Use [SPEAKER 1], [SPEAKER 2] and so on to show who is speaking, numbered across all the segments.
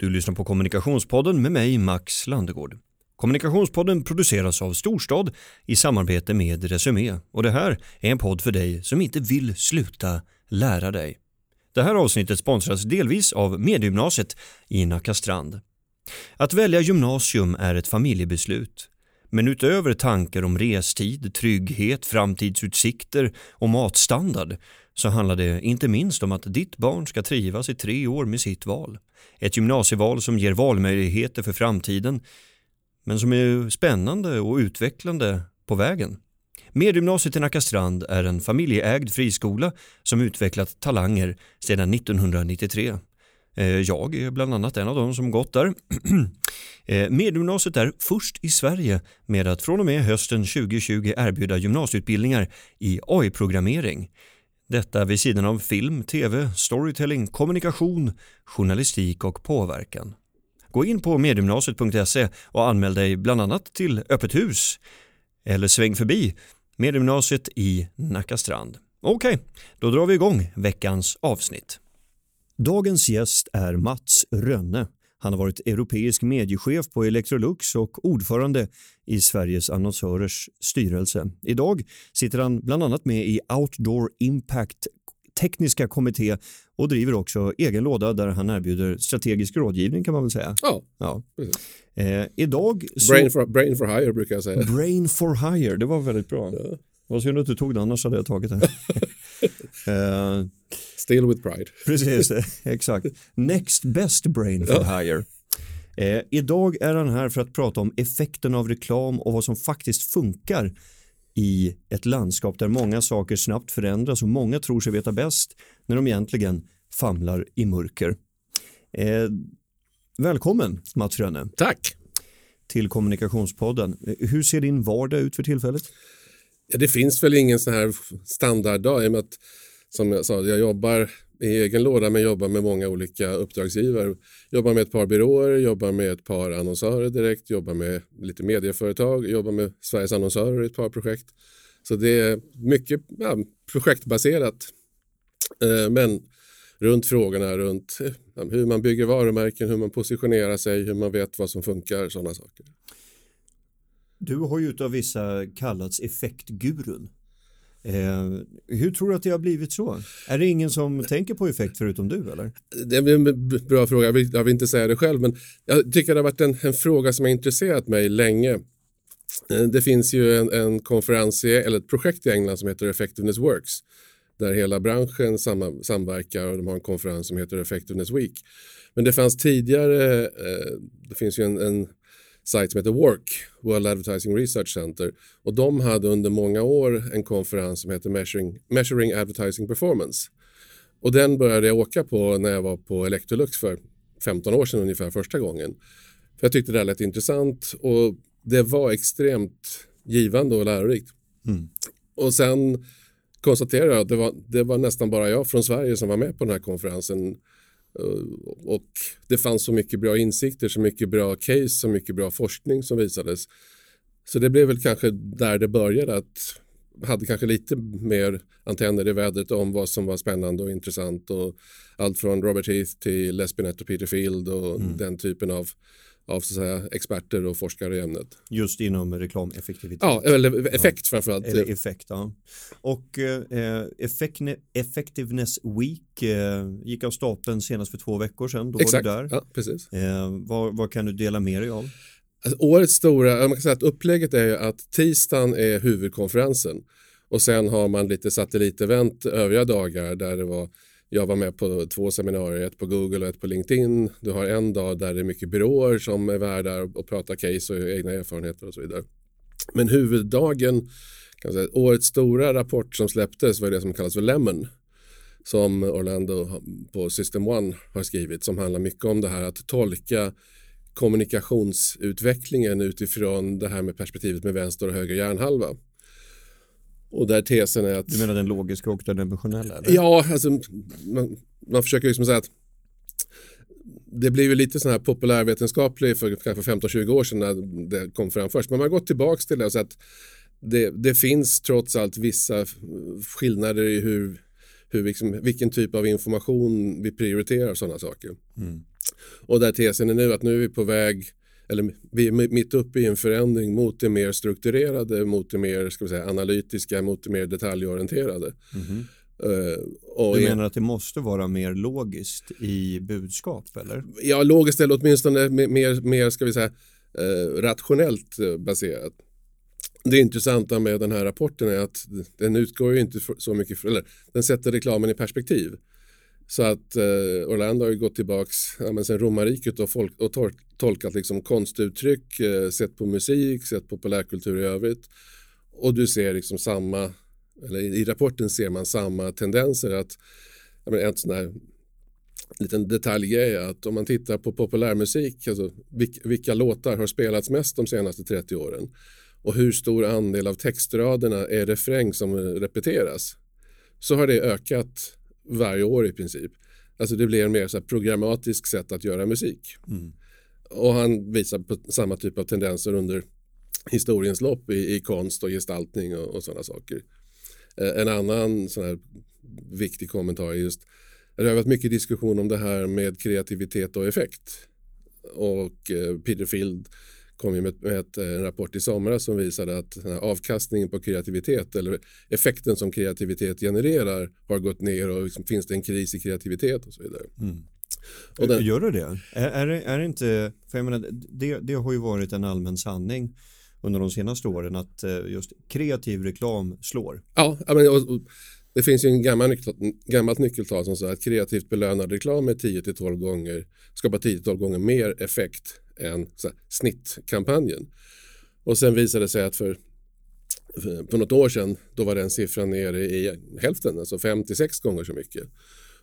[SPEAKER 1] Du lyssnar på Kommunikationspodden med mig Max Landegård. Kommunikationspodden produceras av Storstad i samarbete med Resumé och det här är en podd för dig som inte vill sluta lära dig. Det här avsnittet sponsras delvis av Mediegymnasiet i Nackastrand. Att välja gymnasium är ett familjebeslut. Men utöver tankar om restid, trygghet, framtidsutsikter och matstandard så handlar det inte minst om att ditt barn ska trivas i tre år med sitt val. Ett gymnasieval som ger valmöjligheter för framtiden men som är spännande och utvecklande på vägen. Medgymnasiet i Nackastrand är en familjeägd friskola som utvecklat talanger sedan 1993. Eh, jag är bland annat en av dem som gått där. Eh, Medgymnasiet är först i Sverige med att från och med hösten 2020 erbjuda gymnasieutbildningar i AI-programmering. Detta vid sidan av film, tv, storytelling, kommunikation, journalistik och påverkan. Gå in på mediegymnasiet.se och anmäl dig bland annat till Öppet hus eller sväng förbi Mediegymnasiet i Nackastrand. Okej, då drar vi igång veckans avsnitt. Dagens gäst är Mats Rönne. Han har varit europeisk mediechef på Electrolux och ordförande i Sveriges annonsörers styrelse. Idag sitter han bland annat med i Outdoor Impact tekniska kommitté och driver också egen låda där han erbjuder strategisk rådgivning kan man väl säga.
[SPEAKER 2] Ja,
[SPEAKER 1] ja. Eh, idag
[SPEAKER 2] så... brain, for, brain for hire brukar jag säga.
[SPEAKER 1] Brain for hire, det var väldigt bra. Ja. Vad synd att du tog det, annars hade jag tagit det.
[SPEAKER 2] eh, Still with pride.
[SPEAKER 1] Precis, exakt. Next best brain for ja. hire. Eh, idag är han här för att prata om effekten av reklam och vad som faktiskt funkar i ett landskap där många saker snabbt förändras och många tror sig veta bäst när de egentligen famlar i mörker. Eh, välkommen Mats Rönne.
[SPEAKER 2] Tack.
[SPEAKER 1] Till Kommunikationspodden. Hur ser din vardag ut för tillfället?
[SPEAKER 2] Ja, det finns väl ingen sån här standarddag i och med att som jag sa, jag jobbar i egen låda men jobbar med många olika uppdragsgivare. Jobbar med ett par byråer, jobbar med ett par annonsörer direkt, jobbar med lite medieföretag, jobbar med Sveriges annonsörer i ett par projekt. Så det är mycket ja, projektbaserat. Eh, men runt frågorna runt hur man bygger varumärken, hur man positionerar sig, hur man vet vad som funkar, sådana saker.
[SPEAKER 1] Du har ju av vissa kallats effektgurun. Eh, hur tror du att det har blivit så? Är det ingen som tänker på effekt förutom du eller?
[SPEAKER 2] Det är en bra fråga, jag vill, jag vill inte säga det själv men jag tycker det har varit en, en fråga som har intresserat mig länge. Eh, det finns ju en, en konferens eller ett projekt i England som heter Effectiveness Works där hela branschen sam, samverkar och de har en konferens som heter Effectiveness Week. Men det fanns tidigare, eh, det finns ju en, en sajt som heter WORK, World Advertising Research Center. Och de hade under många år en konferens som heter Measuring, Measuring Advertising Performance. Och den började jag åka på när jag var på Electrolux för 15 år sedan ungefär första gången. För jag tyckte det lät intressant och det var extremt givande och lärorikt. Mm. Och sen konstaterade jag att det var, det var nästan bara jag från Sverige som var med på den här konferensen och det fanns så mycket bra insikter, så mycket bra case, så mycket bra forskning som visades. Så det blev väl kanske där det började att hade kanske lite mer antenner i vädret om vad som var spännande och intressant och allt från Robert Heath till Les Binet och Peter Field och mm. den typen av av så säga, experter och forskare i ämnet.
[SPEAKER 1] Just inom reklameffektivitet?
[SPEAKER 2] Ja, eller effekt ja. framförallt.
[SPEAKER 1] Eller effekt, ja. Och eh, Effectiveness Week eh, gick av stapeln senast för två veckor sedan. Då
[SPEAKER 2] Exakt,
[SPEAKER 1] var du där.
[SPEAKER 2] Ja, precis.
[SPEAKER 1] Eh, vad, vad, kan du dela med dig av?
[SPEAKER 2] Alltså, årets stora, man kan säga att upplägget är att tisdagen är huvudkonferensen och sen har man lite satellitevent övriga dagar där det var jag var med på två seminarier, ett på Google och ett på LinkedIn. Du har en dag där det är mycket byråer som är värdar och pratar case och egna erfarenheter och så vidare. Men huvuddagen, kan säga, årets stora rapport som släpptes var det som kallas för Lemon som Orlando på System One har skrivit som handlar mycket om det här att tolka kommunikationsutvecklingen utifrån det här med perspektivet med vänster och höger hjärnhalva. Och där tesen är att...
[SPEAKER 1] Du menar den logiska och den emotionella?
[SPEAKER 2] Eller? Ja, alltså man, man försöker liksom säga att det blev ju lite sån här populärvetenskaplig för kanske 15-20 år sedan när det kom fram först. Men man har gått tillbaka till det och sett att det, det finns trots allt vissa skillnader i hur, hur liksom, vilken typ av information vi prioriterar och sådana saker. Mm. Och där tesen är nu att nu är vi på väg, eller vi är mitt uppe i en förändring mot det mer strukturerade, mot det mer ska vi säga, analytiska, mot det mer detaljorienterade.
[SPEAKER 1] Mm. Uh, du menar att det måste vara mer logiskt i budskap eller?
[SPEAKER 2] Ja, logiskt eller åtminstone mer, mer ska vi säga, uh, rationellt uh, baserat. Det intressanta med den här rapporten är att den utgår ju inte så mycket, eller den sätter reklamen i perspektiv. Så att eh, Orlando har ju gått tillbaks ja, men sen romarriket och, folk, och tol tolkat liksom konstuttryck, eh, sett på musik, sett populärkultur i övrigt. Och du ser liksom samma, eller i rapporten ser man samma tendenser att, ja, men en sån här liten detaljgrej att om man tittar på populärmusik, alltså vilka, vilka låtar har spelats mest de senaste 30 åren och hur stor andel av textraderna är refräng som repeteras så har det ökat varje år i princip. Alltså det blir en mer så här programmatisk sätt att göra musik. Mm. Och han visar på samma typ av tendenser under historiens lopp i, i konst och gestaltning och, och sådana saker. Eh, en annan sån här viktig kommentar är just det har varit mycket diskussion om det här med kreativitet och effekt. Och eh, Peter Field kom ju med, med eh, en rapport i somras som visade att avkastningen på kreativitet eller effekten som kreativitet genererar har gått ner och liksom, finns det en kris i kreativitet och så vidare. Mm.
[SPEAKER 1] Och den, Gör det det? Är, är, är det inte, för jag menar, det, det har ju varit en allmän sanning under de senaste åren att eh, just kreativ reklam slår.
[SPEAKER 2] Ja, men, och, och, det finns ju en gammal, gammalt nyckeltal som säger att kreativt belönad reklam är 10-12 gånger skapar 10-12 gånger mer effekt än här, snittkampanjen. Och sen visade det sig att för, för, på något år sedan då var den siffran nere i hälften, alltså 56 gånger så mycket.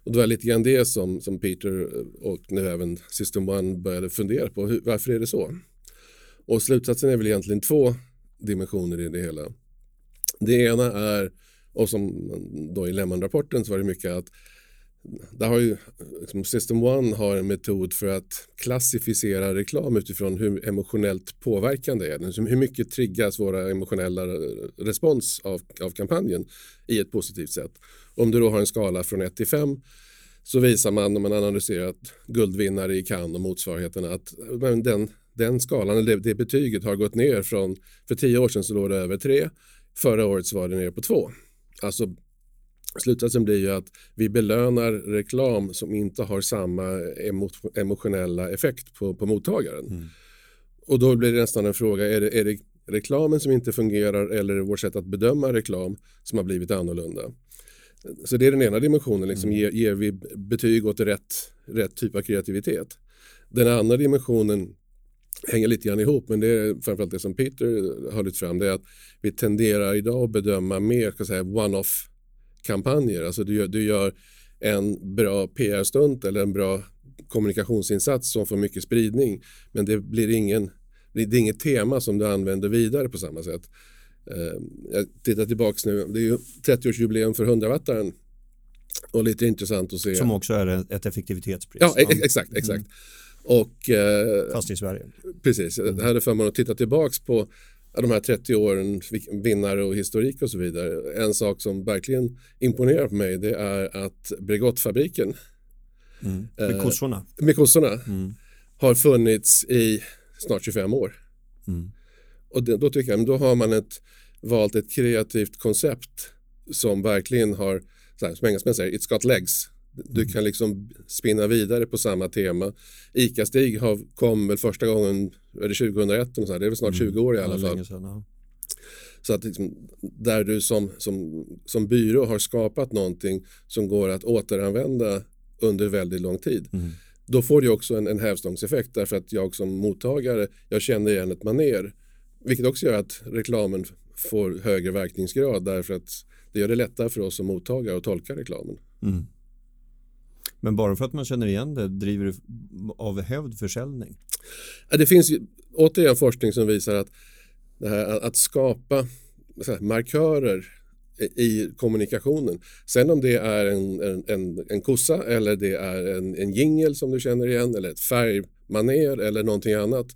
[SPEAKER 2] Och det var lite grann det som, som Peter och nu även System One började fundera på. Hur, varför är det så? Och slutsatsen är väl egentligen två dimensioner i det hela. Det ena är, och som då i Lehman-rapporten så var det mycket att där har ju liksom System One har en metod för att klassificera reklam utifrån hur emotionellt påverkande är den. Hur mycket triggas våra emotionella respons av, av kampanjen i ett positivt sätt. Om du då har en skala från 1 till 5 så visar man när man analyserat guldvinnare i Cannes och motsvarigheterna att den, den skalan, eller det, det betyget har gått ner från, för tio år sedan så låg det över 3, förra året så var det ner på 2. Alltså Slutsatsen blir ju att vi belönar reklam som inte har samma emotionella effekt på, på mottagaren. Mm. Och då blir det nästan en fråga, är det, är det reklamen som inte fungerar eller är det vårt sätt att bedöma reklam som har blivit annorlunda? Så det är den ena dimensionen, liksom, mm. ger, ger, vi betyg åt rätt, rätt typ av kreativitet? Den andra dimensionen hänger lite grann ihop, men det är framförallt det som Peter har lyft fram, det är att vi tenderar idag att bedöma mer one-off kampanjer. Alltså du gör, du gör en bra PR-stunt eller en bra kommunikationsinsats som får mycket spridning men det blir ingen det är inget tema som du använder vidare på samma sätt. Uh, jag tittar tillbaks nu, det är ju 30-årsjubileum för 100-wattaren och lite intressant att se.
[SPEAKER 1] Som också är ett effektivitetspris.
[SPEAKER 2] Ja, ex exakt. exakt. Mm. Och, uh,
[SPEAKER 1] Fast i Sverige.
[SPEAKER 2] Precis, jag hade förmånen att titta tillbaks på de här 30 åren, vinnare och historik och så vidare. En sak som verkligen imponerar på mig det är att Bregottfabriken
[SPEAKER 1] mm. med kossorna,
[SPEAKER 2] eh, med kossorna mm. har funnits i snart 25 år. Mm. Och det, då tycker jag, då har man ett, valt ett kreativt koncept som verkligen har, så här, som engelsmän säger, it's got legs. Du mm. kan liksom spinna vidare på samma tema. ICA-Stig kom väl första gången, det 2001? Och så här, det är väl snart mm. 20 år i alla fall. Så att liksom, där du som, som, som byrå har skapat någonting som går att återanvända under väldigt lång tid. Mm. Då får du också en, en hävstångseffekt därför att jag som mottagare, jag känner igen ett maner. Vilket också gör att reklamen får högre verkningsgrad därför att det gör det lättare för oss som mottagare att tolka reklamen. Mm.
[SPEAKER 1] Men bara för att man känner igen det driver det av hävd försäljning?
[SPEAKER 2] Det finns ju återigen forskning som visar att här att skapa här, markörer i kommunikationen. Sen om det är en, en, en kossa eller det är en, en jingel som du känner igen eller ett färgmaner eller någonting annat.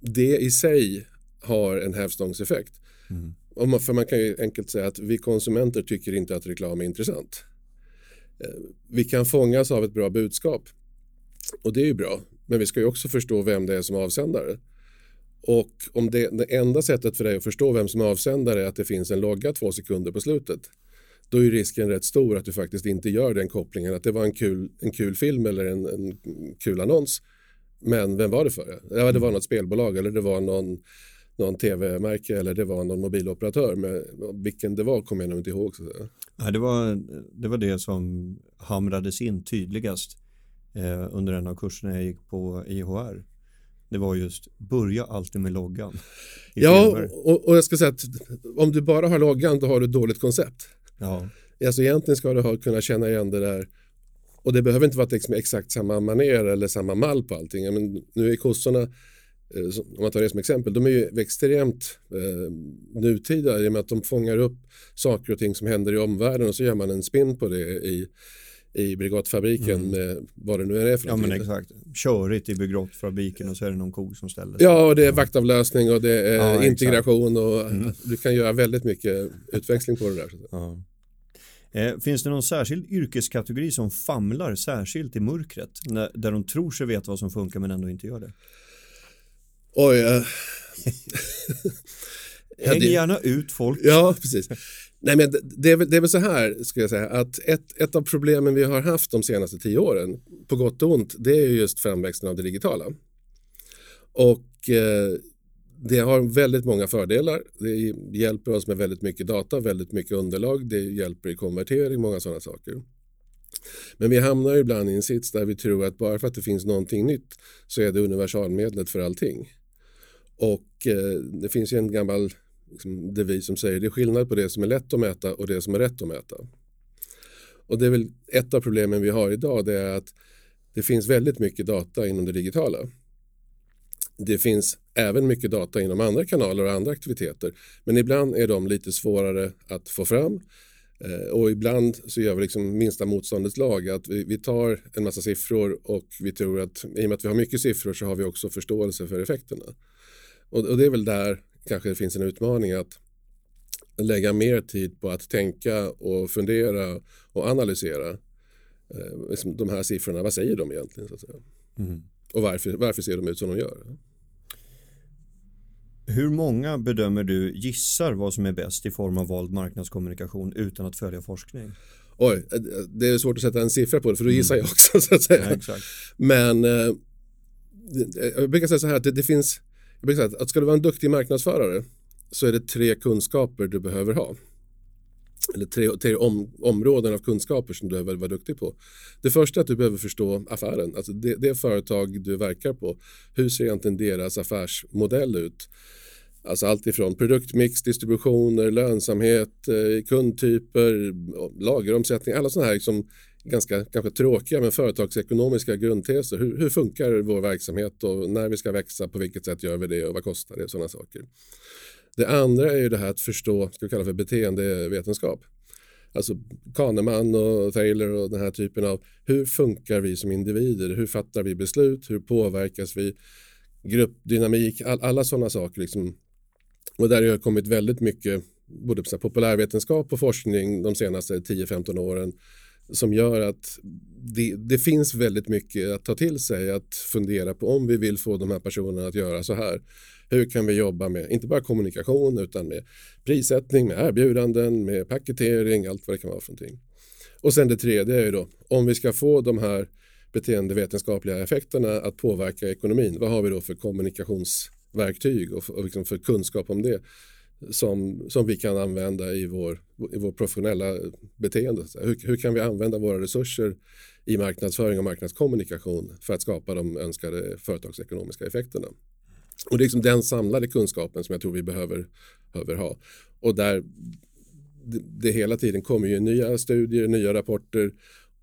[SPEAKER 2] Det i sig har en hävstångseffekt. Mm. för man kan ju enkelt säga att vi konsumenter tycker inte att reklam är intressant. Eh, vi kan fångas av ett bra budskap. Och det är ju bra. Men vi ska ju också förstå vem det är som är avsändare. Och om det, det enda sättet för dig att förstå vem som är avsändare är att det finns en logga två sekunder på slutet. Då är risken rätt stor att du faktiskt inte gör den kopplingen att det var en kul, en kul film eller en, en kul annons. Men vem var det för? Ja, det var något spelbolag eller det var någon, någon tv-märke eller det var någon mobiloperatör. Men vilken det var kommer jag nog inte ihåg. Så.
[SPEAKER 1] Nej, det, var, det var det som hamrades in tydligast eh, under en av kurserna jag gick på IHR. Det var just börja alltid med loggan.
[SPEAKER 2] Ja, och, och, jag ska säga att om du bara har loggan då har du ett dåligt koncept.
[SPEAKER 1] Ja.
[SPEAKER 2] Alltså egentligen ska du ha, kunna känna igen det där och det behöver inte vara liksom exakt samma maner eller samma mall på allting. Men nu är kossorna, om man tar det som exempel, de är ju extremt eh, nutida i och med att de fångar upp saker och ting som händer i omvärlden och så gör man en spin på det i, i Bregott-fabriken mm. med vad det nu är för
[SPEAKER 1] Ja men exakt, körigt i Bregott-fabriken och så är det någon ko som ställer
[SPEAKER 2] sig. Ja och det är vaktavlösning och det är ja, integration och mm. du kan göra väldigt mycket utväxling på det där.
[SPEAKER 1] Ja. Eh, finns det någon särskild yrkeskategori som famlar särskilt i mörkret när, där de tror sig veta vad som funkar men ändå inte gör det?
[SPEAKER 2] Oj, uh...
[SPEAKER 1] Häng gärna ut folk.
[SPEAKER 2] Ja, precis. Nej, men det, är det är väl så här, ska jag säga, att ett, ett av problemen vi har haft de senaste tio åren, på gott och ont, det är just framväxten av det digitala. Och eh, det har väldigt många fördelar. Det hjälper oss med väldigt mycket data, väldigt mycket underlag. Det hjälper i konvertering, många sådana saker. Men vi hamnar ibland i en sits där vi tror att bara för att det finns någonting nytt så är det universalmedlet för allting. Och eh, det finns ju en gammal liksom, devis som säger det är skillnad på det som är lätt att mäta och det som är rätt att mäta. Och det är väl ett av problemen vi har idag det är att det finns väldigt mycket data inom det digitala. Det finns även mycket data inom andra kanaler och andra aktiviteter. Men ibland är de lite svårare att få fram. Eh, och ibland så gör vi liksom minsta motståndets lag. Att vi, vi, tar en massa siffror och vi tror att i och med att vi har mycket siffror så har vi också förståelse för effekterna. Och, och det är väl där kanske det finns en utmaning att lägga mer tid på att tänka och fundera och analysera eh, liksom de här siffrorna. Vad säger de egentligen? Så att säga? Mm. Och varför, varför ser de ut som de gör?
[SPEAKER 1] Hur många bedömer du gissar vad som är bäst i form av vald marknadskommunikation utan att följa forskning?
[SPEAKER 2] Oj, det är svårt att sätta en siffra på det för då gissar mm. jag också. Så att säga.
[SPEAKER 1] Ja,
[SPEAKER 2] Men eh, jag brukar säga så här att det, det finns, jag brukar säga att ska du vara en duktig marknadsförare så är det tre kunskaper du behöver ha. Eller tre, tre om, områden av kunskaper som du behöver vara duktig på. Det första är att du behöver förstå affären, alltså det, det företag du verkar på. Hur ser egentligen deras affärsmodell ut? Alltså allt ifrån produktmix, distributioner, lönsamhet, eh, kundtyper, lageromsättning, alla sådana här liksom ganska kanske tråkiga men företagsekonomiska grundteser. Hur, hur, funkar vår verksamhet och när vi ska växa, på vilket sätt gör vi det och vad kostar det? Sådana saker. Det andra är ju det här att förstå, ska vi kalla för beteendevetenskap. Alltså Kahneman och Taylor och den här typen av hur funkar vi som individer? Hur fattar vi beslut? Hur påverkas vi? Gruppdynamik, all, alla sådana saker liksom och där har det kommit väldigt mycket både populärvetenskap och forskning de senaste 10-15 åren som gör att det, det, finns väldigt mycket att ta till sig, att fundera på om vi vill få de här personerna att göra så här. Hur kan vi jobba med, inte bara kommunikation, utan med prissättning, med erbjudanden, med paketering, allt vad det kan vara för någonting. Och sen det tredje är ju då, om vi ska få de här beteendevetenskapliga effekterna att påverka ekonomin, vad har vi då för kommunikationsverktyg och, och, och liksom för kunskap om det som, som vi kan använda i vår, i vår professionella beteende. Hur, hur kan vi använda våra resurser i marknadsföring och marknadskommunikation för att skapa de önskade företagsekonomiska effekterna? Och det är liksom den samlade kunskapen som jag tror vi behöver, behöver ha. Och där det, det hela tiden kommer ju nya studier, nya rapporter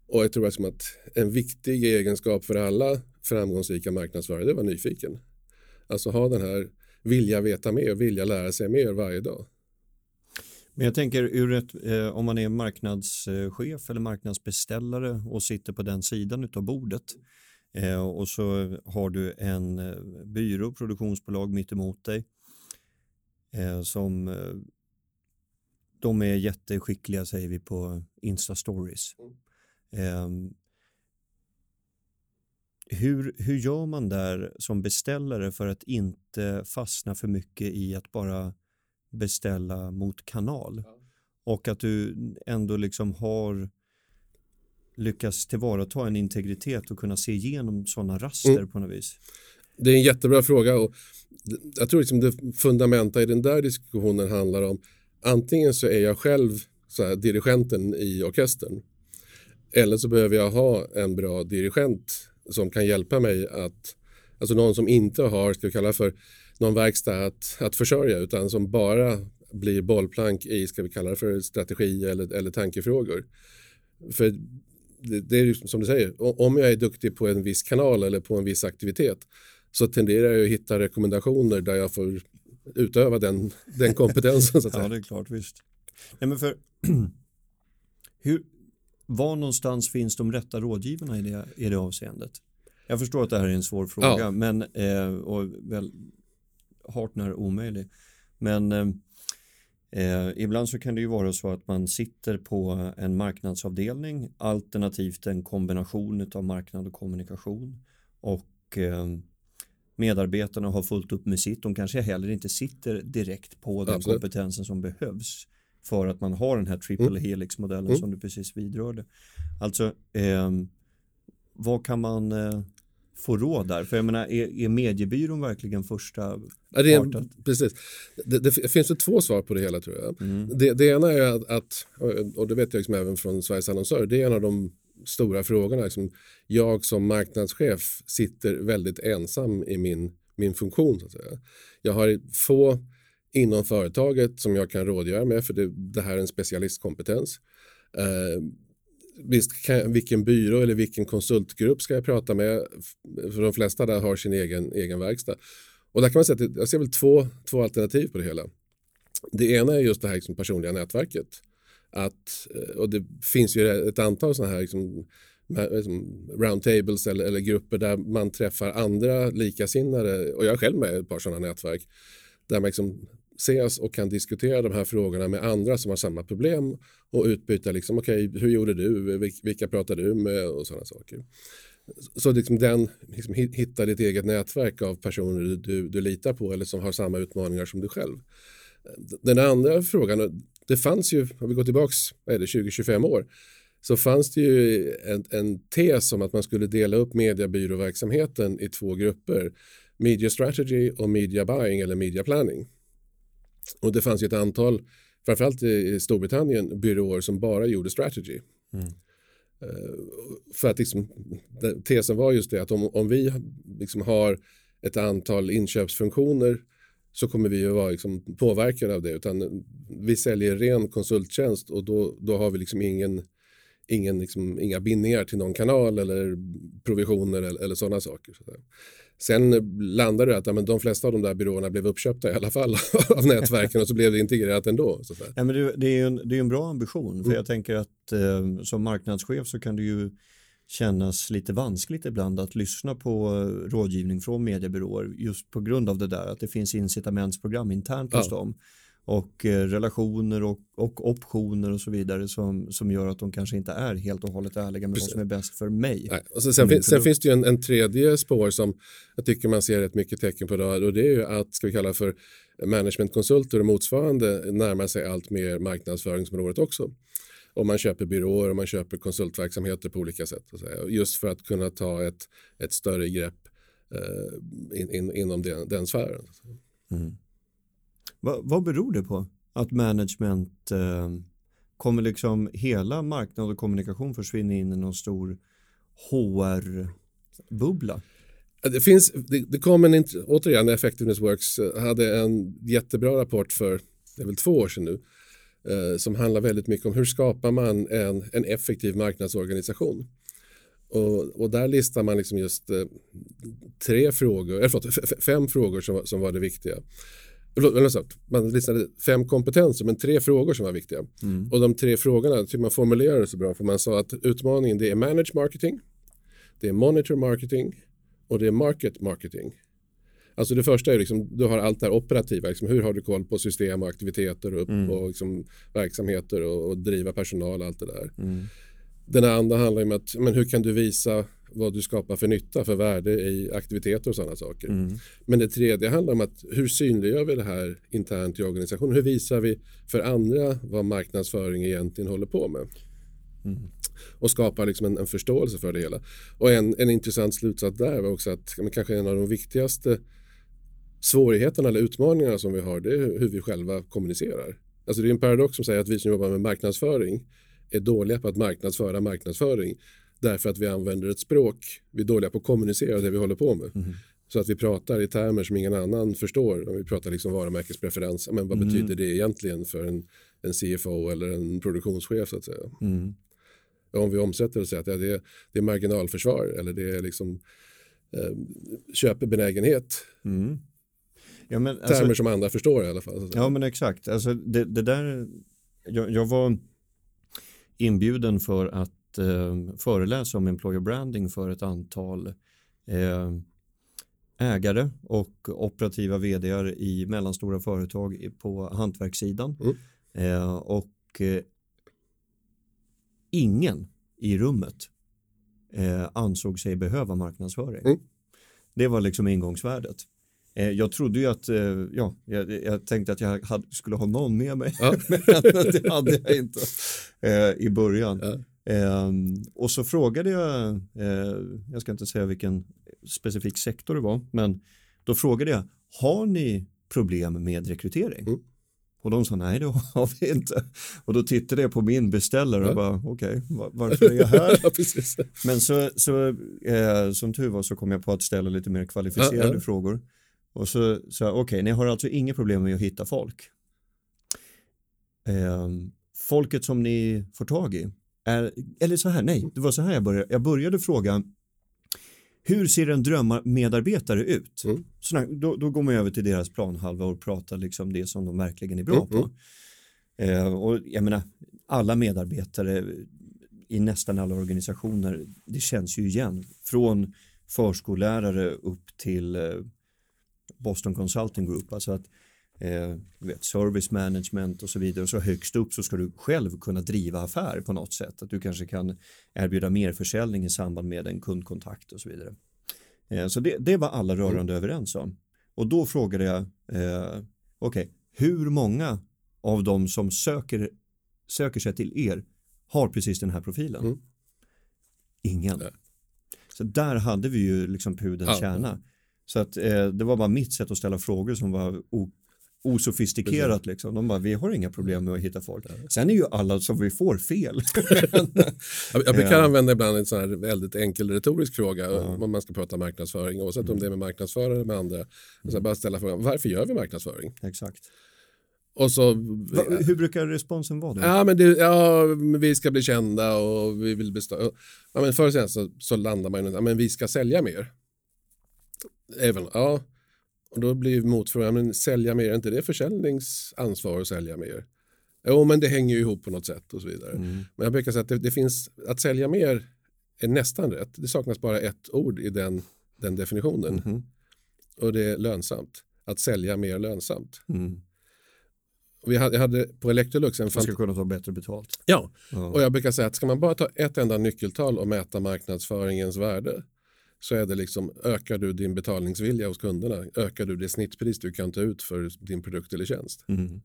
[SPEAKER 2] och jag tror liksom att en viktig egenskap för alla framgångsrika marknadsförare det var nyfiken. Alltså ha den här vilja veta mer, vilja lära sig mer varje dag.
[SPEAKER 1] Men jag tänker ur ett, eh, om man är marknadschef eller marknadsbeställare och sitter på den sidan av bordet eh, och så har du en eh, byrå, produktionsbolag mitt emot dig eh, som eh, de är jätteskickliga säger vi på Insta stories. Mm. Hur, hur gör man där som beställare för att inte fastna för mycket i att bara beställa mot kanal? Och att du ändå liksom har lyckats tillvarata en integritet och kunna se igenom sådana raster mm. på något vis?
[SPEAKER 2] Det är en jättebra fråga och jag tror liksom det fundamenta i den där diskussionen handlar om antingen så är jag själv så här, dirigenten i orkestern eller så behöver jag ha en bra dirigent som kan hjälpa mig att, alltså någon som inte har, ska vi kalla för, någon verkstad att, att försörja utan som bara blir bollplank i, ska vi kalla det för strategi eller, eller tankefrågor. För det, det är som du säger, om jag är duktig på en viss kanal eller på en viss aktivitet så tenderar jag att hitta rekommendationer där jag får utöva den, den kompetensen. Så att
[SPEAKER 1] säga. ja, det är klart, visst. Nej, men för, hur, var någonstans finns de rätta rådgivarna i det, i det avseendet? Jag förstår att det här är en svår fråga, ja. men eh, och väl hart när omöjlig. Men eh, eh, ibland så kan det ju vara så att man sitter på en marknadsavdelning alternativt en kombination av marknad och kommunikation och eh, medarbetarna har fullt upp med sitt. De kanske heller inte sitter direkt på den Absolut. kompetensen som behövs för att man har den här triple mm. helix-modellen mm. som du precis vidrörde. Alltså, eh, vad kan man eh, få råd där? För jag menar, är, är mediebyrån verkligen första
[SPEAKER 2] ja, det är, Precis. Det, det, finns det två svar på det hela tror jag. Mm. Det, det, ena är att, att, och det vet jag liksom även från Sveriges annonsörer, det är en av de stora frågorna. Liksom, jag som marknadschef sitter väldigt ensam i min, min funktion. Så att säga. Jag har få inom företaget som jag kan rådgöra med för det, det här är en specialistkompetens. Eh, visst, kan, vilken byrå eller vilken konsultgrupp ska jag prata med? För de flesta där har sin egen, egen verkstad. Och där kan man säga att jag ser väl två, två alternativ på det hela. Det ena är just det här liksom personliga nätverket. Att, eh, och det finns ju ett antal sådana här liksom, liksom roundtables eller, eller grupper där man träffar andra likasinnade och jag är själv med i ett par sådana nätverk där man liksom ses och kan diskutera de här frågorna med andra som har samma problem och utbyta liksom, okej, okay, hur gjorde du, vilka pratade du med och sådana saker. Så liksom den, liksom, hitta ditt eget nätverk av personer du, du, du litar på eller som har samma utmaningar som du själv. Den andra frågan, det fanns ju, om vi går tillbaks, vad är det, 20-25 år, så fanns det ju en, en tes om att man skulle dela upp mediebyråverksamheten i två grupper. Media strategy och media buying eller media planning. Och det fanns ju ett antal, framförallt i Storbritannien, byråer som bara gjorde strategy. Mm. Uh, för att liksom, tesen var just det att om, om vi liksom har ett antal inköpsfunktioner så kommer vi att vara liksom påverkade av det. Utan vi säljer ren konsulttjänst och då, då har vi liksom ingen, ingen liksom, inga bindningar till någon kanal eller provisioner eller, eller sådana saker. Så Sen landade det att ja, men de flesta av de där byråerna blev uppköpta i alla fall av nätverken och så blev det integrerat ändå. Så
[SPEAKER 1] ja, men det, det är en, det är en bra ambition för mm. jag tänker att eh, som marknadschef så kan det ju kännas lite vanskligt ibland att lyssna på rådgivning från mediebyråer just på grund av det där att det finns incitamentsprogram internt hos ja. dem och eh, relationer och, och optioner och så vidare som, som gör att de kanske inte är helt och hållet ärliga med Precis. vad som är bäst för mig.
[SPEAKER 2] Nej. Och sen, fin, sen finns det ju en, en, tredje spår som jag tycker man ser rätt mycket tecken på då, och det är ju att, ska vi kalla för managementkonsulter och motsvarande närmar sig allt mer marknadsföringsområdet också. Och man köper byråer och man köper konsultverksamheter på olika sätt. Just för att kunna ta ett, ett större grepp eh, in, in, inom den, den sfären. Mm.
[SPEAKER 1] Va, vad beror det på att management eh, kommer liksom hela marknad och kommunikation försvinna in i någon stor HR-bubbla?
[SPEAKER 2] Det, finns, det, det kom en, återigen, Effectiveness Works eh, hade en jättebra rapport för, det är väl två år sedan nu, eh, som handlar väldigt mycket om hur skapar man en, en effektiv marknadsorganisation. Och, och där listar man liksom just eh, tre frågor, eller förlåt, fem frågor som, som var det viktiga man listade fem kompetenser men tre frågor som var viktiga. Mm. Och de tre frågorna tycker man formulerade så bra för man sa att utmaningen det är manage marketing, det är monitor marketing och det är market marketing. Alltså det första är liksom, du har allt det här operativa, liksom, hur har du koll på system och aktiviteter och, mm. och liksom, verksamheter och, och, driva personal och allt det där. Mm. Den andra handlar om att men hur kan du visa vad du skapar för nytta, för värde i aktiviteter och sådana saker.
[SPEAKER 1] Mm.
[SPEAKER 2] Men det tredje handlar om att hur synliggör vi det här internt i organisationen? Hur visar vi för andra vad marknadsföring egentligen håller på med?
[SPEAKER 1] Mm.
[SPEAKER 2] Och skapar liksom en, en, förståelse för det hela. Och en, en intressant slutsats där var också att men kanske en av de viktigaste svårigheterna eller utmaningarna som vi har det är hur vi själva kommunicerar. Alltså det är en paradox som säger att vi som jobbar med marknadsföring är dåliga på att marknadsföra marknadsföring därför att vi använder ett språk. Vi är dåliga på att kommunicera det vi håller på med. Mm. Så att vi pratar i termer som ingen annan förstår. Om vi pratar liksom varumärkespreferens. Men vad mm. betyder det egentligen för en, en CFO eller en produktionschef så att säga. Mm. Om vi omsätter och säger att ja, det, är, det är marginalförsvar eller det är liksom eh, köpebenägenhet. Mm. Ja, men, alltså, termer som andra förstår i alla fall.
[SPEAKER 1] Ja men exakt. Alltså, det, det där, jag, jag var inbjuden för att eh, föreläsa om employer branding för ett antal eh, ägare och operativa vd i mellanstora företag på hantverkssidan. Mm. Eh, och eh, ingen i rummet eh, ansåg sig behöva marknadsföring. Mm. Det var liksom ingångsvärdet. Eh, jag trodde ju att, ja, jag, jag tänkte att jag hade, skulle ha någon med mig, ja. men det hade jag inte i början. Ja. Eh, och så frågade jag, eh, jag ska inte säga vilken specifik sektor det var, men då frågade jag, har ni problem med rekrytering? Mm. Och de sa nej det har vi inte. Och då tittade jag på min beställare och ja. bara okej okay, varför är jag här? ja, Men så, så eh, som tur var så kom jag på att ställa lite mer kvalificerade ja, frågor. Och så sa jag okej okay, ni har alltså inga problem med att hitta folk. Eh, folket som ni får tag i är, eller så här, nej, det var så här jag började. Jag började fråga hur ser en drömmedarbetare ut? Mm. Så då, då, går man över till deras planhalva och pratar liksom det som de verkligen är bra mm. på. Eh, och jag menar, alla medarbetare i nästan alla organisationer, det känns ju igen. Från förskollärare upp till eh, Boston Consulting Group. Alltså att eh, vet, service management och så vidare och så högst upp så ska du själv kunna driva affär på något sätt att du kanske kan erbjuda mer försäljning i samband med en kundkontakt och så vidare. Eh, så det, det, var alla rörande mm. överens om och då frågade jag eh, okej, okay, hur många av de som söker, söker sig till er har precis den här profilen? Mm. Ingen. Så där hade vi ju liksom pudelns ja. kärna. Så att eh, det var bara mitt sätt att ställa frågor som var osofistikerat liksom. De bara, vi har inga problem med att hitta folk. Sen är ju alla som vi får fel.
[SPEAKER 2] jag brukar använda ibland en sån här väldigt enkel retorisk fråga ja. om man ska prata marknadsföring, oavsett mm. om det är med marknadsförare eller med andra. Så mm. bara ställa frågan, varför gör vi marknadsföring?
[SPEAKER 1] Exakt.
[SPEAKER 2] Och så,
[SPEAKER 1] Va, hur brukar responsen vara då?
[SPEAKER 2] Ja, men det, ja, vi ska bli kända och vi vill bestå. Ja, men förr sen så, så landar man i ja, men vi ska sälja mer. Även, ja, och då blir motfrågan, men sälja mer, är inte det försäljningsansvar att sälja mer? Jo, men det hänger ju ihop på något sätt och så vidare. Mm. Men jag brukar säga att det, det, finns, att sälja mer är nästan rätt. Det saknas bara ett ord i den, den definitionen. Mm. Och det är lönsamt. Att sälja mer lönsamt. Mm. Vi hade, jag hade på Electrolux en...
[SPEAKER 1] Man ska kunna ta bättre betalt.
[SPEAKER 2] Ja. ja, och jag brukar säga att ska man bara ta ett enda nyckeltal och mäta marknadsföringens värde så är det liksom ökar du din betalningsvilja hos kunderna, ökar du det snittpris du kan ta ut för din produkt eller tjänst. Mm.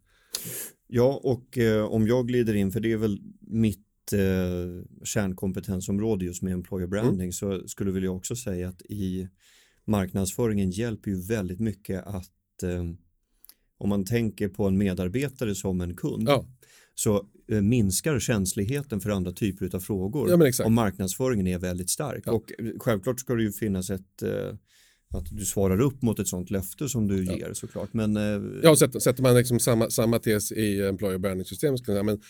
[SPEAKER 1] Ja, och eh, om jag glider in, för det är väl mitt eh, kärnkompetensområde just med employer branding, mm. så skulle väl jag också säga att i marknadsföringen hjälper ju väldigt mycket att eh, om man tänker på en medarbetare som en kund ja. Så Eh, minskar känsligheten för andra typer av frågor
[SPEAKER 2] ja,
[SPEAKER 1] om marknadsföringen är väldigt stark. Ja. Och eh, självklart ska det ju finnas ett eh, att du svarar upp mot ett sånt löfte som du ja. ger såklart. Men,
[SPEAKER 2] ja, sätter, sätter man liksom samma, samma tes i employer branding system jag, men,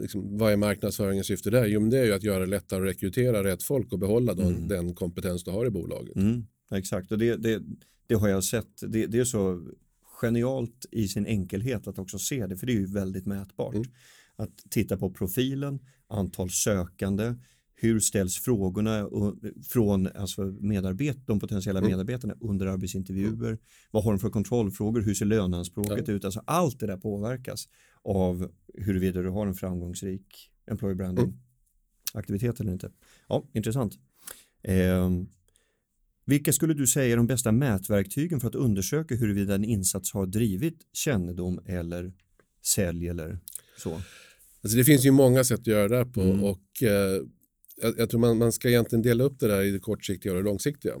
[SPEAKER 2] liksom, vad är marknadsföringens syfte där? Jo, men det är ju att göra det lättare att rekrytera rätt folk och behålla mm. den, den kompetens du har i bolaget.
[SPEAKER 1] Mm, exakt, och det, det, det, har jag sett. Det, det, är så genialt i sin enkelhet att också se det, för det är ju väldigt mätbart. Mm att titta på profilen, antal sökande, hur ställs frågorna från alltså medarbet de potentiella mm. medarbetarna under arbetsintervjuer? Mm. Vad har de för kontrollfrågor? Hur ser löneanspråket ut? Alltså allt det där påverkas av huruvida du har en framgångsrik employer branding. Aktivitet eller inte. Ja, intressant. Eh, vilka skulle du säga är de bästa mätverktygen för att undersöka huruvida en insats har drivit kännedom eller sälj eller så?
[SPEAKER 2] Alltså det finns ju många sätt att göra det här på mm. och eh, jag, jag, tror man, man ska egentligen dela upp det där i det kortsiktiga och det långsiktiga.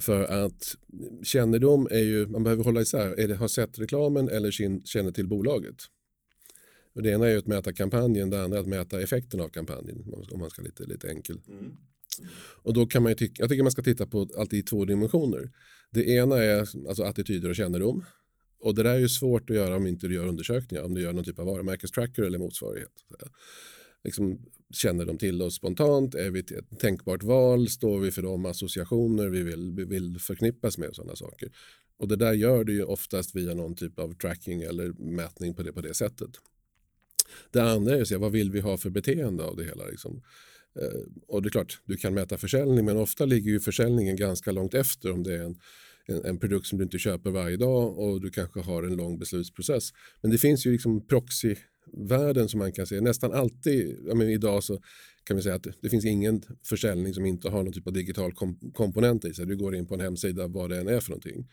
[SPEAKER 2] För att kännedom är ju, man behöver hålla isär, är det har sett reklamen eller känner till bolaget. Och det ena är ju att mäta kampanjen, det andra är att mäta effekten av kampanjen om man ska lite, lite enkel. Mm. Och då kan man ju tycka, jag tycker man ska titta på allt i två dimensioner. Det ena är alltså attityder och kännedom. Och det där är ju svårt att göra om inte du gör undersökningar, om du gör någon typ av varumärkestracker eller motsvarighet. Liksom, känner de till oss spontant? Är vi ett tänkbart val? Står vi för de associationer vi vill, vi vill förknippas med och sådana saker? Och det där gör du ju oftast via någon typ av tracking eller mätning på det, på det sättet. Det andra är att se vad vill vi ha för beteende av det hela. Liksom. Eh, och det är klart, du kan mäta försäljning men ofta ligger ju försäljningen ganska långt efter om det är en, en, en, produkt som du inte köper varje dag och du kanske har en lång beslutsprocess. Men det finns ju liksom proxyvärden som man kan se. Nästan alltid, ja, men idag så kan vi säga att det finns ingen försäljning som inte har någon typ av digital kom komponent i sig. Du går in på en hemsida vad det än är för någonting.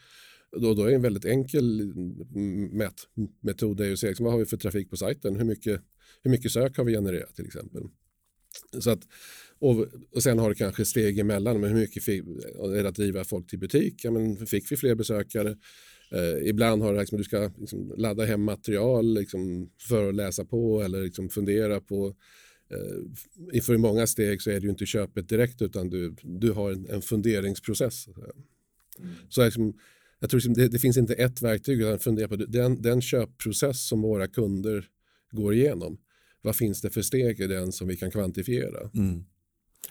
[SPEAKER 2] Då, då är en väldigt enkel mm, mätmetod att se liksom, vad har vi för trafik på sajten, hur mycket, hur mycket sök har vi genererat till exempel. Så att, och, och sen har det kanske steg emellan, men hur mycket fick, är det att driva folk till butik? Ja, men fick vi fler besökare? Eh, ibland har det liksom, du ska liksom, ladda hem material liksom, för att läsa på eller liksom, fundera på. Eh, för i många steg så är det ju inte köpet direkt utan du, du har en, en funderingsprocess. Mm. Så liksom, jag tror liksom, det, det, finns inte ett verktyg utan fundera på den, den köpprocess som våra kunder går igenom vad finns det för steg i den som vi kan kvantifiera? Mm.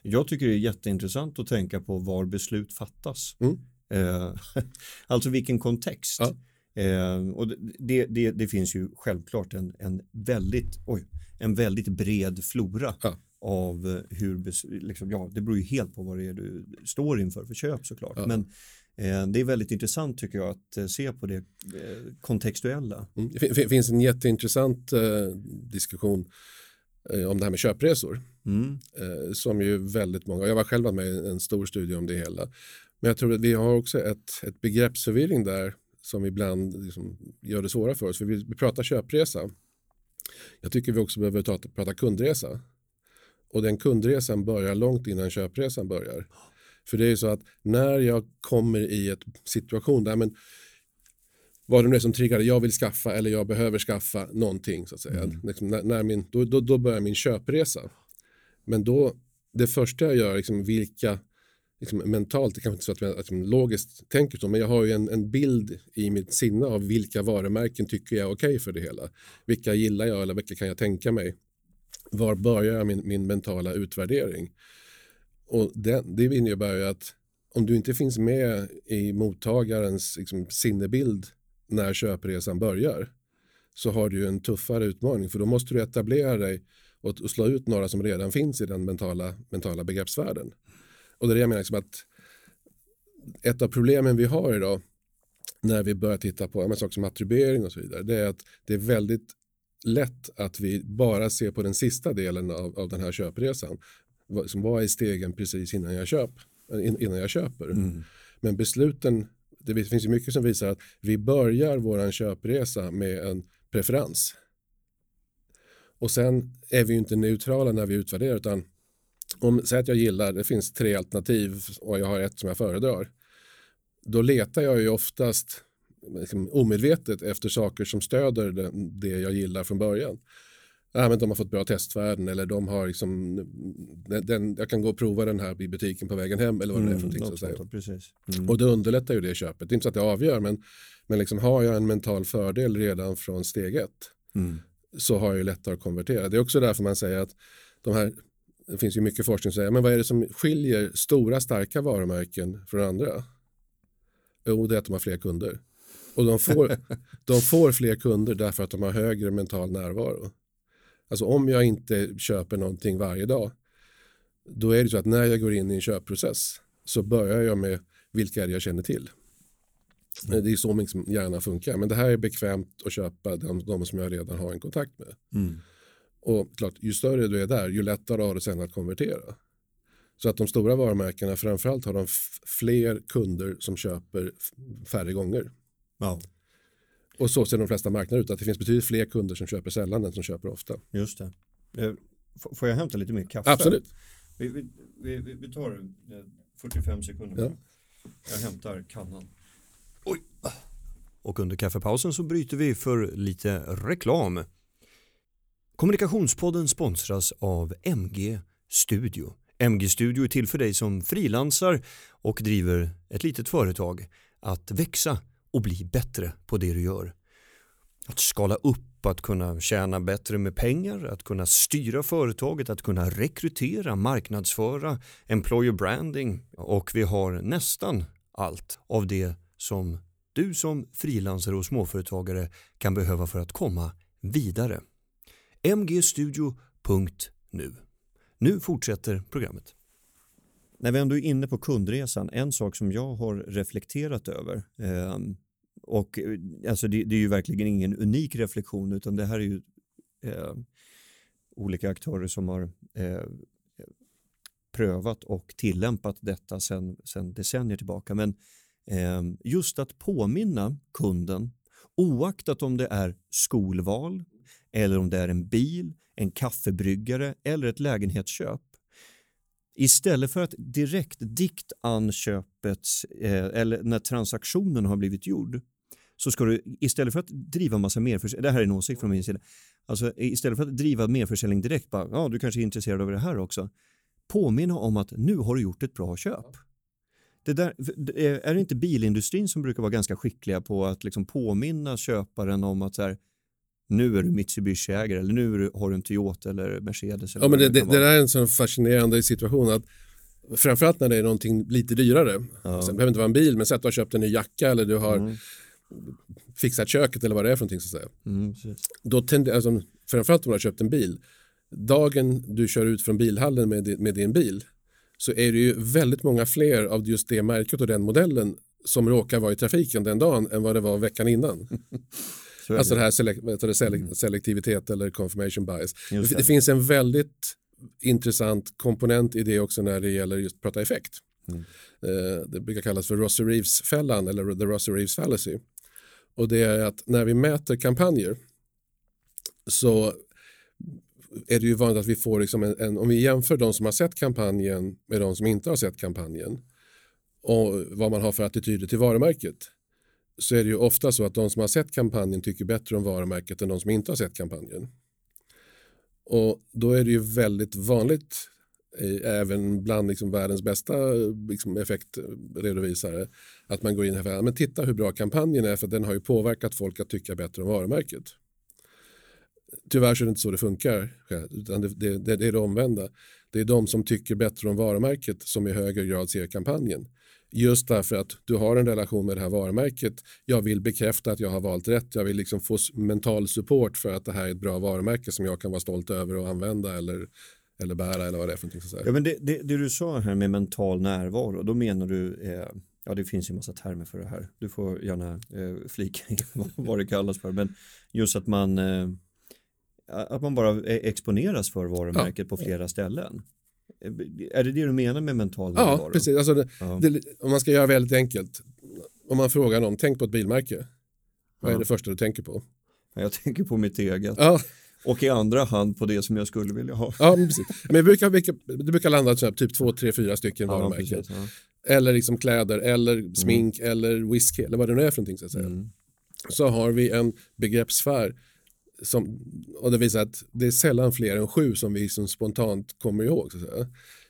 [SPEAKER 1] Jag tycker det är jätteintressant att tänka på var beslut fattas. Mm. Eh, alltså vilken kontext. Ja. Eh, och det, det, det, finns ju självklart en, en, väldigt, oj, en väldigt bred flora ja. av hur, liksom, ja, det beror ju helt på vad det är du står inför för köp såklart. Ja. Men Eh, det är väldigt intressant tycker jag att eh, se på det eh, kontextuella.
[SPEAKER 2] Mm. Det finns en jätteintressant diskussion om det här med köpresor. Mm. Som ju väldigt många, jag var själv med i en stor studie om det hela. Men jag tror att vi har också ett, ett begreppsförvirring där som ibland liksom gör det svåra för oss. För vi, vi pratar köpresa. Jag tycker vi också behöver ta, prata kundresa. Och den kundresan börjar långt innan köpresan börjar. För det är så att när jag kommer i ett situation där men vad det nu är som triggar jag vill skaffa eller jag behöver skaffa någonting så att säga. Mm. Liksom, när, när, min, då, då, då, börjar min köpresa. Men då, det första jag gör, liksom, vilka liksom, mentalt, det kanske inte så att jag liksom, logiskt tänker så, men jag har ju en, en bild i mitt sinne av vilka varumärken tycker jag är okej okay för det hela. Vilka gillar jag eller vilka kan jag tänka mig? Var börjar jag min, min mentala utvärdering? Och det, det innebär ju att om du inte finns med i mottagarens liksom, sinnebild när köpresan börjar så har du en tuffare utmaning för då måste du etablera dig och, och slå ut några som redan finns i den mentala, mentala begreppsvärlden. Och det är det jag menar, liksom att ett av problemen vi har idag när vi börjar titta på saker som attribuering och så vidare, det är att det är väldigt lätt att vi bara ser på den sista delen av, av den här köpresan som vad är stegen precis innan jag, köp, innan jag köper. Mm. Men besluten, det finns ju mycket som visar att vi börjar vår köpresa med en preferens. Och sen är vi ju inte neutrala när vi utvärderar utan om säg att jag gillar, det finns tre alternativ och jag har ett som jag föredrar. Då letar jag ju oftast liksom, omedvetet efter saker som stöder det, det jag gillar från början ja, men de har fått bra testvärden eller de har liksom, den, jag kan gå och prova den här i butiken på vägen hem eller vad det är för mm, någonting. Mm, så precis. Mm. Och det underlättar ju det köpet. Det är inte så att det avgör men, men liksom har jag en mental fördel redan från steg ett mm. så har jag ju lättare att konvertera. Det är också därför man säger att de här, det finns ju mycket forskning som säger, men vad är det som skiljer stora starka varumärken från andra? Jo, det är att de har fler kunder. Och de får, de får fler kunder därför att de har högre mental närvaro. Alltså om jag inte köper någonting varje dag då är det så att när jag går in i en köpprocess så börjar jag med vilka jag känner till. Mm. Det är så min hjärna funkar. Men det här är bekvämt att köpa de, de som jag redan har en kontakt med. Mm. Och klart, ju större du är där, ju lättare har du sen att konvertera. Så att de stora varumärkena framförallt har de fler kunder som köper färre gånger.
[SPEAKER 1] Ja.
[SPEAKER 2] Och så ser de flesta marknader ut, att det finns betydligt fler kunder som köper sällan än som köper ofta.
[SPEAKER 1] Just det. Eh, får jag hämta lite mer kaffe?
[SPEAKER 2] Absolut.
[SPEAKER 1] Vi, vi, vi, vi tar 45 sekunder.
[SPEAKER 2] Ja.
[SPEAKER 1] Jag hämtar kannan. Oj. Och under kaffepausen så bryter vi för lite reklam. Kommunikationspodden sponsras av MG Studio. MG Studio är till för dig som frilansar och driver ett litet företag att växa och bli bättre på det du gör. Att skala upp, att kunna tjäna bättre med pengar, att kunna styra företaget, att kunna rekrytera, marknadsföra, employer branding och vi har nästan allt av det som du som frilansare och småföretagare kan behöva för att komma vidare. mgstudio.nu Nu fortsätter programmet. När vi ändå är inne på kundresan, en sak som jag har reflekterat över ehm, eh, och alltså det, det, är ju verkligen ingen unik reflektion utan det här är ju eh, olika aktörer som har eh, prövat och tillämpat detta sedan sen decennier tillbaka. Men eh, just att påminna kunden oaktat om det är skolval eller om det är en bil, en kaffebryggare eller ett lägenhetsköp Istället för att direkt dikta köpet eh, eller när transaktionen har blivit gjord så ska du istället för att driva massa merförsäljning, det här är en åsikt från min sida, alltså istället för att driva merförsäljning direkt, bara, ja du kanske är intresserad av det här också, påminna om att nu har du gjort ett bra köp. Det där, är det inte bilindustrin som brukar vara ganska skickliga på att liksom påminna köparen om att så här, nu är du Mitsubishi-ägare eller nu har du en Toyota eller Mercedes. Eller
[SPEAKER 2] ja, men det, det, det där är en sån fascinerande situation att framförallt när det är någonting lite dyrare. Ja. Sen behöver inte vara en bil, men säg att du har köpt en ny jacka eller du har mm. fixat köket eller vad det är för någonting. Så att säga. Mm, Då tänder, alltså, framförallt om du har köpt en bil, dagen du kör ut från bilhallen med, med din bil så är det ju väldigt många fler av just det märket och den modellen som råkar vara i trafiken den dagen än vad det var veckan innan. alltså det här selek det, selek mm. selektivitet eller confirmation bias. Det. det. finns en väldigt intressant komponent i det också när det gäller just prata effekt. Mm. Eh, det brukar kallas för Rosser Reeves-fällan eller the Rosser Reeves fallacy. Och det är att när vi mäter kampanjer så är det ju vanligt att vi får liksom en, en, om vi jämför de som har sett kampanjen med de som inte har sett kampanjen och vad man har för attityder till varumärket så är det ju ofta så att de som har sett kampanjen tycker bättre om varumärket än de som inte har sett kampanjen. Och då är det ju väldigt vanligt eh, även bland liksom världens bästa liksom effektredovisare att man går in här och men titta hur bra kampanjen är för den har ju påverkat folk att tycka bättre om varumärket. Tyvärr så är det inte så det funkar, utan det, det, det är det omvända. Det är de som tycker bättre om varumärket som i högre grad ser kampanjen. Just därför att du har en relation med det här varumärket. Jag vill bekräfta att jag har valt rätt. Jag vill liksom få mental support för att det här är ett bra varumärke som jag kan vara stolt över och använda eller, eller bära eller vad det är för någonting. Så
[SPEAKER 1] ja, men det, det, det, du sa här med mental närvaro, då menar du eh, Ja, det finns ju massa termer för det här. Du får gärna eh, flika in vad det kallas för. Men just att man, eh, att man bara exponeras för varumärket ja. på flera ställen. Är det det du menar med mental
[SPEAKER 2] närvaro? Ja, precis. Alltså det, ja. Det, om man ska göra väldigt enkelt. Om man frågar någon, tänk på ett bilmärke. Vad ja. är det första du tänker på?
[SPEAKER 1] Jag tänker på mitt eget. Ja. Och i andra hand på det som jag skulle vilja ha.
[SPEAKER 2] Ja, precis. Men det brukar, det brukar landa typ två, tre, fyra stycken varumärken. Precis, eller liksom kläder, eller smink, mm. eller whisky, eller vad det nu är för någonting. Så, att säga. Mm. så har vi en begreppssfär som, och det visar att det är sällan fler än sju som vi som spontant kommer ihåg. Så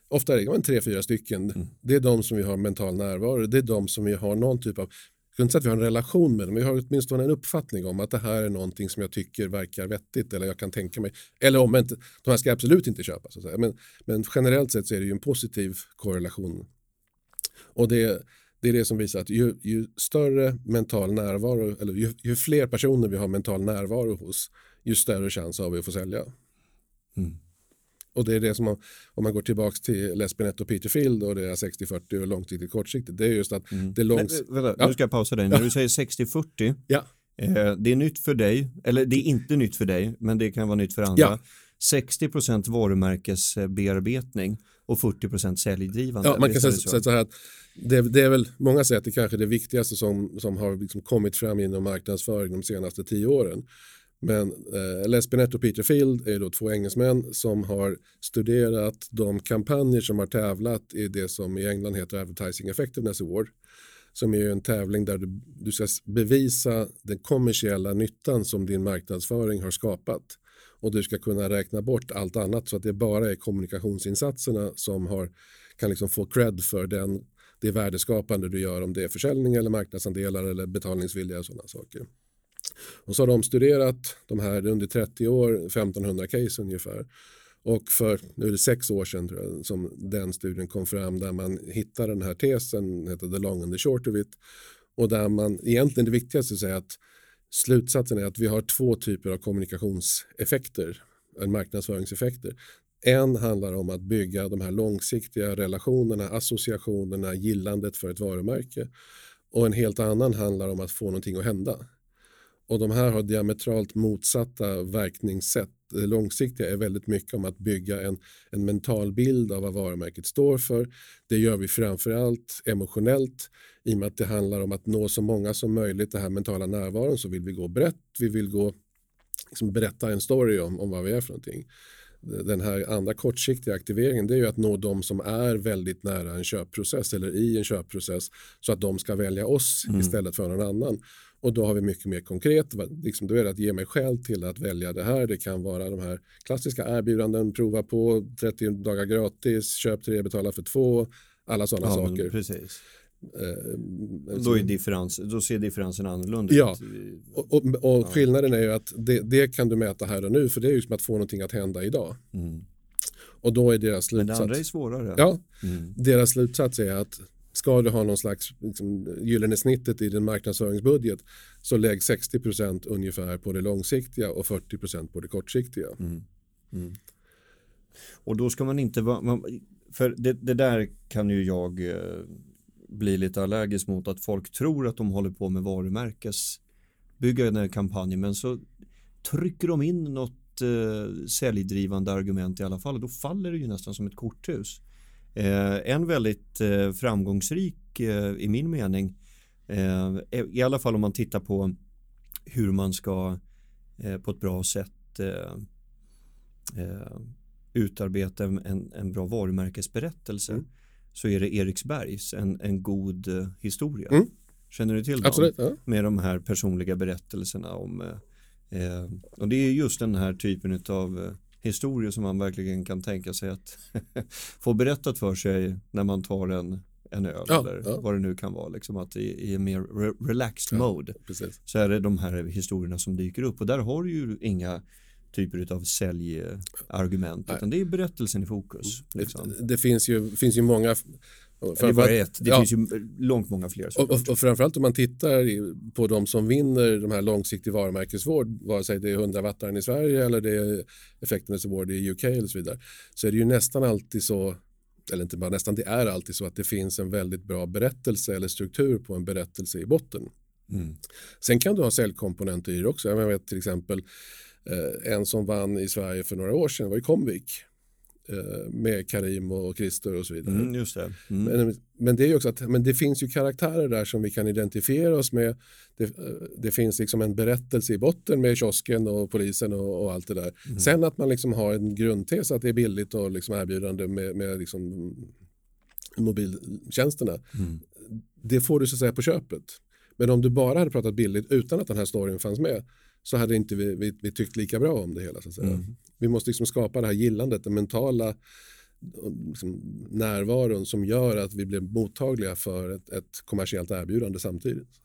[SPEAKER 2] Ofta är det tre, fyra stycken. Mm. Det är de som vi har mental närvaro. Det är de som vi har någon typ av, jag inte säga att vi har en relation med dem, vi har åtminstone en uppfattning om att det här är någonting som jag tycker verkar vettigt eller jag kan tänka mig. Eller omvänt, de här ska absolut inte köpas. Men, men generellt sett så är det ju en positiv korrelation. Och det, det är det som visar att ju, ju större mental närvaro, eller ju, ju, fler personer vi har mental närvaro hos, ju större chans har vi att få sälja. Mm. Och det är det som man, om man går tillbaka till Les och Peter Field och deras 60-40 och långsiktigt kortsiktigt, det är just att mm. det.
[SPEAKER 1] Nej, vänta, ja. Nu ska jag pausa dig. När du säger 60-40, ja. eh, det är nytt för dig, eller det är inte nytt för dig, men det kan vara nytt för andra. Ja. 60% varumärkesbearbetning och 40 säljdrivande.
[SPEAKER 2] Ja, man kan säga så? så här att det, det, är väl, många säger att det kanske är det viktigaste som, som har liksom kommit fram inom marknadsföring de senaste tio åren. Men eh, Les Binet och Peter Field är då två engelsmän som har studerat de kampanjer som har tävlat i det som i England heter Advertising Effectiveness Award. Som är en tävling där du, du ska bevisa den kommersiella nyttan som din marknadsföring har skapat. Och du ska kunna räkna bort allt annat så att det bara är kommunikationsinsatserna som har, kan liksom få cred för den, det värdeskapande du gör om det är försäljning eller marknadsandelar eller betalningsvilja och sådana saker. Och så har de studerat de här under 30 år, 1500 case ungefär. Och för nu är det sex år sedan jag, som den studien kom fram där man hittar den här tesen, den heter the long and the short of it. Och där man egentligen det viktigaste säger att slutsatsen är att vi har två typer av kommunikationseffekter, marknadsföringseffekter. En handlar om att bygga de här långsiktiga relationerna, associationerna, gillandet för ett varumärke. Och en helt annan handlar om att få någonting att hända. Och de här har diametralt motsatta verkningssätt. Det långsiktiga är väldigt mycket om att bygga en, en mental bild av vad varumärket står för. Det gör vi framförallt emotionellt i och med att det handlar om att nå så många som möjligt, den här mentala närvaron, så vill vi gå brett. Vi vill gå, liksom berätta en story om, om vad vi är för någonting. Den här andra kortsiktiga aktiveringen det är ju att nå de som är väldigt nära en köpprocess eller i en köpprocess så att de ska välja oss mm. istället för någon annan. Och då har vi mycket mer konkret, liksom då är det att ge mig skäl till att välja det här. Det kan vara de här klassiska erbjudanden, prova på 30 dagar gratis, köp tre, betala för två, alla sådana ja, saker.
[SPEAKER 1] Precis. Eh, då, är differens, då ser differensen annorlunda
[SPEAKER 2] ja. ut. Och, och, och ja. skillnaden är ju att det, det, kan du mäta här och nu för det är ju som att få någonting att hända idag. Mm. Och då är deras slutsats. Men
[SPEAKER 1] det andra är svårare.
[SPEAKER 2] Ja, mm. deras slutsats är att ska du ha någon slags liksom, gyllene snittet i din marknadsföringsbudget så lägg 60% ungefär på det långsiktiga och 40% på det kortsiktiga. Mm. Mm.
[SPEAKER 1] Och då ska man inte vara, för det, det, där kan ju jag blir lite allergisk mot att folk tror att de håller på med varumärkesbyggande kampanjer men så trycker de in något eh, säljdrivande argument i alla fall och då faller det ju nästan som ett korthus. Eh, en väldigt eh, framgångsrik eh, i min mening, eh, i alla fall om man tittar på hur man ska eh, på ett bra sätt eh, utarbeta en, en bra varumärkesberättelse mm så är det Eriksbergs en, en god historia. Mm. Känner du till dem?
[SPEAKER 2] Absolut, ja.
[SPEAKER 1] Med de här personliga berättelserna om eh, och det är just den här typen av historier som man verkligen kan tänka sig att få berättat för sig när man tar en, en öl ja, eller ja. vad det nu kan vara. Liksom att i, i en mer re relaxed mode precis. så är det de här historierna som dyker upp och där har du ju inga typer av säljargument utan det är berättelsen i fokus.
[SPEAKER 2] Liksom. Det, det, finns, ju, finns ju många
[SPEAKER 1] det bara ett. Det ja. finns ju långt många fler.
[SPEAKER 2] Och, och, och framförallt om man tittar på de som vinner de här långsiktig varumärkesvård, vare sig det är 100 wattaren i Sverige eller det är Effectiveness Award i UK eller så vidare, så är det ju nästan alltid så, eller inte bara nästan, det är alltid så att det finns en väldigt bra berättelse eller struktur på en berättelse i botten. Mm. Sen kan du ha säljkomponenter i det också. Jag vet till exempel eh, en som vann i Sverige för några år sedan var ju Comvik Eh, med Karim och Christer och så vidare.
[SPEAKER 1] Mm, just det. Mm.
[SPEAKER 2] Men, men, det är också att men det finns ju karaktärer där som vi kan identifiera oss med. Det, eh, det finns liksom en berättelse i botten med kiosken och polisen och, och allt det där. Mm. Sen att man liksom har en grundtes att det är billigt och liksom erbjudande med, med liksom mobiltjänsterna. Mm. Det får du så att säga på köpet. Men om du bara hade pratat billigt utan att den här storyn fanns med så hade inte vi, vi, vi tyckt lika bra om det hela. Så att säga. Mm. Vi måste liksom skapa det här gillandet, den mentala liksom, närvaron som gör att vi blir mottagliga för ett, ett kommersiellt erbjudande samtidigt.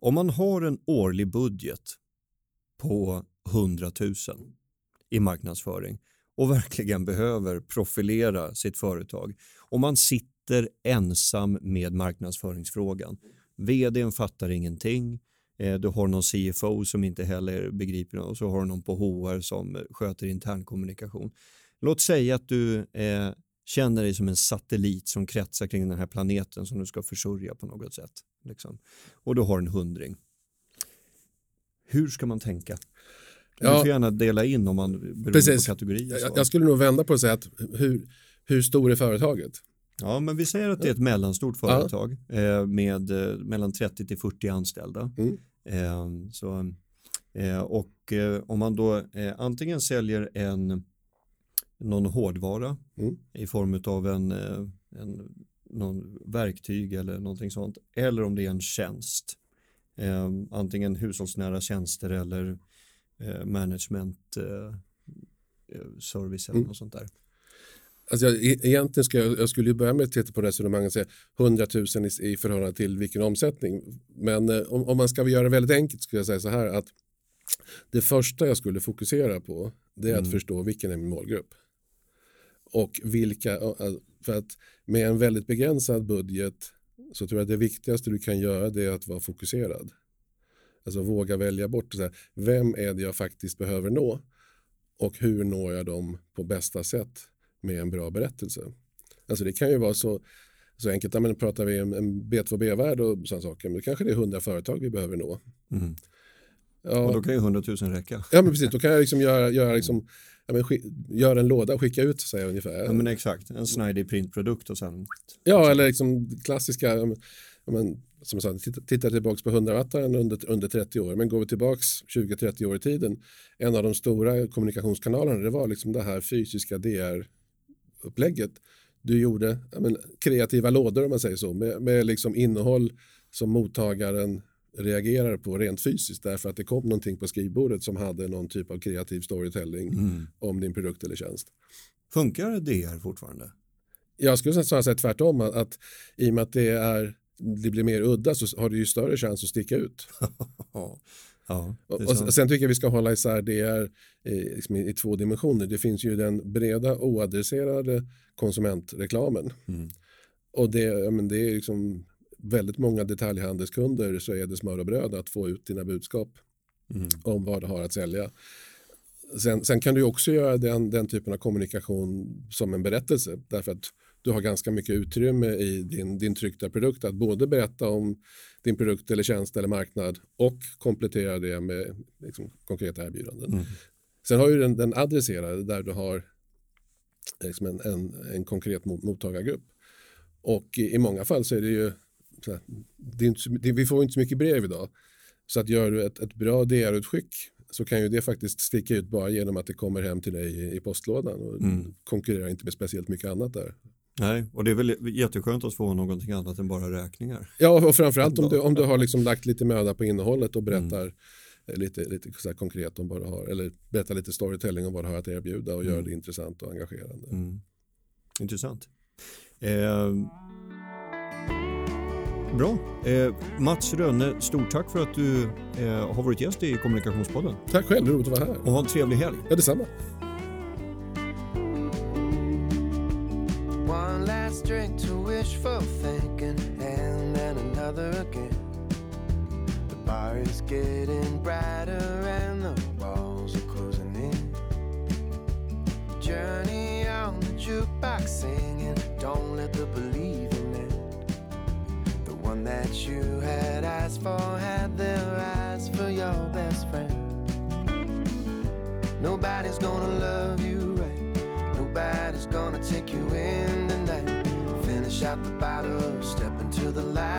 [SPEAKER 1] Om man har en årlig budget på 100 000 i marknadsföring och verkligen behöver profilera sitt företag och man sitter ensam med marknadsföringsfrågan. Vdn fattar ingenting, Eh, du har någon CFO som inte heller begriper och så har du någon på HR som sköter internkommunikation. Låt säga att du eh, känner dig som en satellit som kretsar kring den här planeten som du ska försörja på något sätt. Liksom. Och du har en hundring. hur ska man tänka? Du
[SPEAKER 2] Ja.
[SPEAKER 1] får gärna dela in om man beroende
[SPEAKER 2] Precis.
[SPEAKER 1] på kategori. och så.
[SPEAKER 2] Jag, jag skulle nog vända på och säga att hur, hur stor är företaget?
[SPEAKER 1] Ja, men vi säger att det är ett mellanstort företag eh, med eh, mellan 30 till 40 anställda.
[SPEAKER 2] Mm.
[SPEAKER 1] Eh, så, och om man då antingen säljer en någon hårdvara
[SPEAKER 2] Mm.
[SPEAKER 1] i form av en, en någon verktyg eller någonting sånt eller om det är en tjänst. Antingen hushållsnära tjänster eller management service eller
[SPEAKER 2] Mm.
[SPEAKER 1] något sånt där.
[SPEAKER 2] Alltså jag, e- egentligen ska jag, jag skulle ju börja med att titta på resonemanget och säga 100 000 i, i förhållande till vilken omsättning. Men eh, om, om man ska göra det väldigt enkelt skulle jag säga så här att det första jag skulle fokusera på det är att
[SPEAKER 1] Mm.
[SPEAKER 2] förstå vilken är min målgrupp. Och vilka, för att med en väldigt begränsad budget så tror jag att det viktigaste du kan göra det är att vara fokuserad. Alltså våga välja bort, så här, vem är det jag faktiskt behöver nå och hur når jag dem på bästa sätt med en bra berättelse. Alltså det kan ju vara så, så enkelt, ja, men pratar vi om en B2B-värld och sådana saker, men kanske det är 100 företag vi behöver nå.
[SPEAKER 1] Mm. Och
[SPEAKER 2] Ja,
[SPEAKER 1] då kan ju 100 000 räcka.
[SPEAKER 2] ja men precis, då kan jag liksom göra, göra, liksom, ja, men, göra en låda och skicka ut så här, ungefär.
[SPEAKER 1] Ja men exakt, en snidig printprodukt och sen
[SPEAKER 2] Ja, eller liksom klassiska, ja, men- som jag sa, titta, titta tillbaka på 100-wattaren under, under 30 år, men går vi tillbaka 20-30 år i tiden, en av de stora kommunikationskanalerna, det var liksom det här fysiska DR-upplägget. Du gjorde men, kreativa lådor om man säger så, med, med liksom innehåll som mottagaren reagerar på rent fysiskt därför att det kom någonting på skrivbordet som hade någon typ av kreativ storytelling
[SPEAKER 1] mm.
[SPEAKER 2] om din produkt eller tjänst.
[SPEAKER 1] Funkar DR fortfarande?
[SPEAKER 2] Jag skulle snarare säga tvärtom, att, att i och med att det, är, det blir mer udda så har du ju större chans att sticka ut.
[SPEAKER 1] Ja,
[SPEAKER 2] Och, sen tycker jag vi ska hålla isär det är i, liksom i, två dimensioner. Det finns ju den breda oadresserade konsumentreklamen.
[SPEAKER 1] Mm.
[SPEAKER 2] Och det, ja, men det är liksom väldigt många detaljhandelskunder så är det smör och bröd att få ut dina budskap
[SPEAKER 1] Mm.
[SPEAKER 2] om vad du har att sälja. Sen, sen kan du också göra den, den typen av kommunikation som en berättelse därför att du har ganska mycket utrymme i din, din tryckta produkt att både berätta om din produkt eller tjänst eller marknad och komplettera det med liksom, konkreta erbjudanden.
[SPEAKER 1] Mm.
[SPEAKER 2] Sen har ju den, den adresserade där du har liksom en, en, en konkret mot- mottagargrupp. Och i, i många fall så är det ju, här, det inte, det, vi får inte så mycket brev idag. Så att gör du ett, ett bra DR-utskick så kan ju det faktiskt sticka ut bara genom att det kommer hem till dig i, i postlådan och
[SPEAKER 1] Mm.
[SPEAKER 2] konkurrerar inte med speciellt mycket annat där.
[SPEAKER 1] Nej, och det är väl jätteskönt att få någonting annat än bara räkningar.
[SPEAKER 2] Ja, och framförallt om du, om du har liksom lagt lite möda på innehållet och berättar eh, lite, lite så konkret om vad du har, eller berättar lite storytelling om vad du har att erbjuda och gör
[SPEAKER 1] Mm.
[SPEAKER 2] det intressant och engagerande.
[SPEAKER 1] Mm. Intressant. Eh, bra. Eh, Mats Rönne, stort tack för att du eh, har varit gäst i Kommunikationspodden.
[SPEAKER 2] Tack själv, roligt att vara här.
[SPEAKER 1] Och ha en trevlig helg.
[SPEAKER 2] Ja, detsamma.
[SPEAKER 3] Wishful thinking, and then another again. The bar is getting brighter, and the walls are closing in. Journey on the jukebox singing, don't let the believing end. The one that you had asked for had their eyes for your best friend. Nobody's gonna love you right. Nobody's gonna take you in out the bottle, step into the light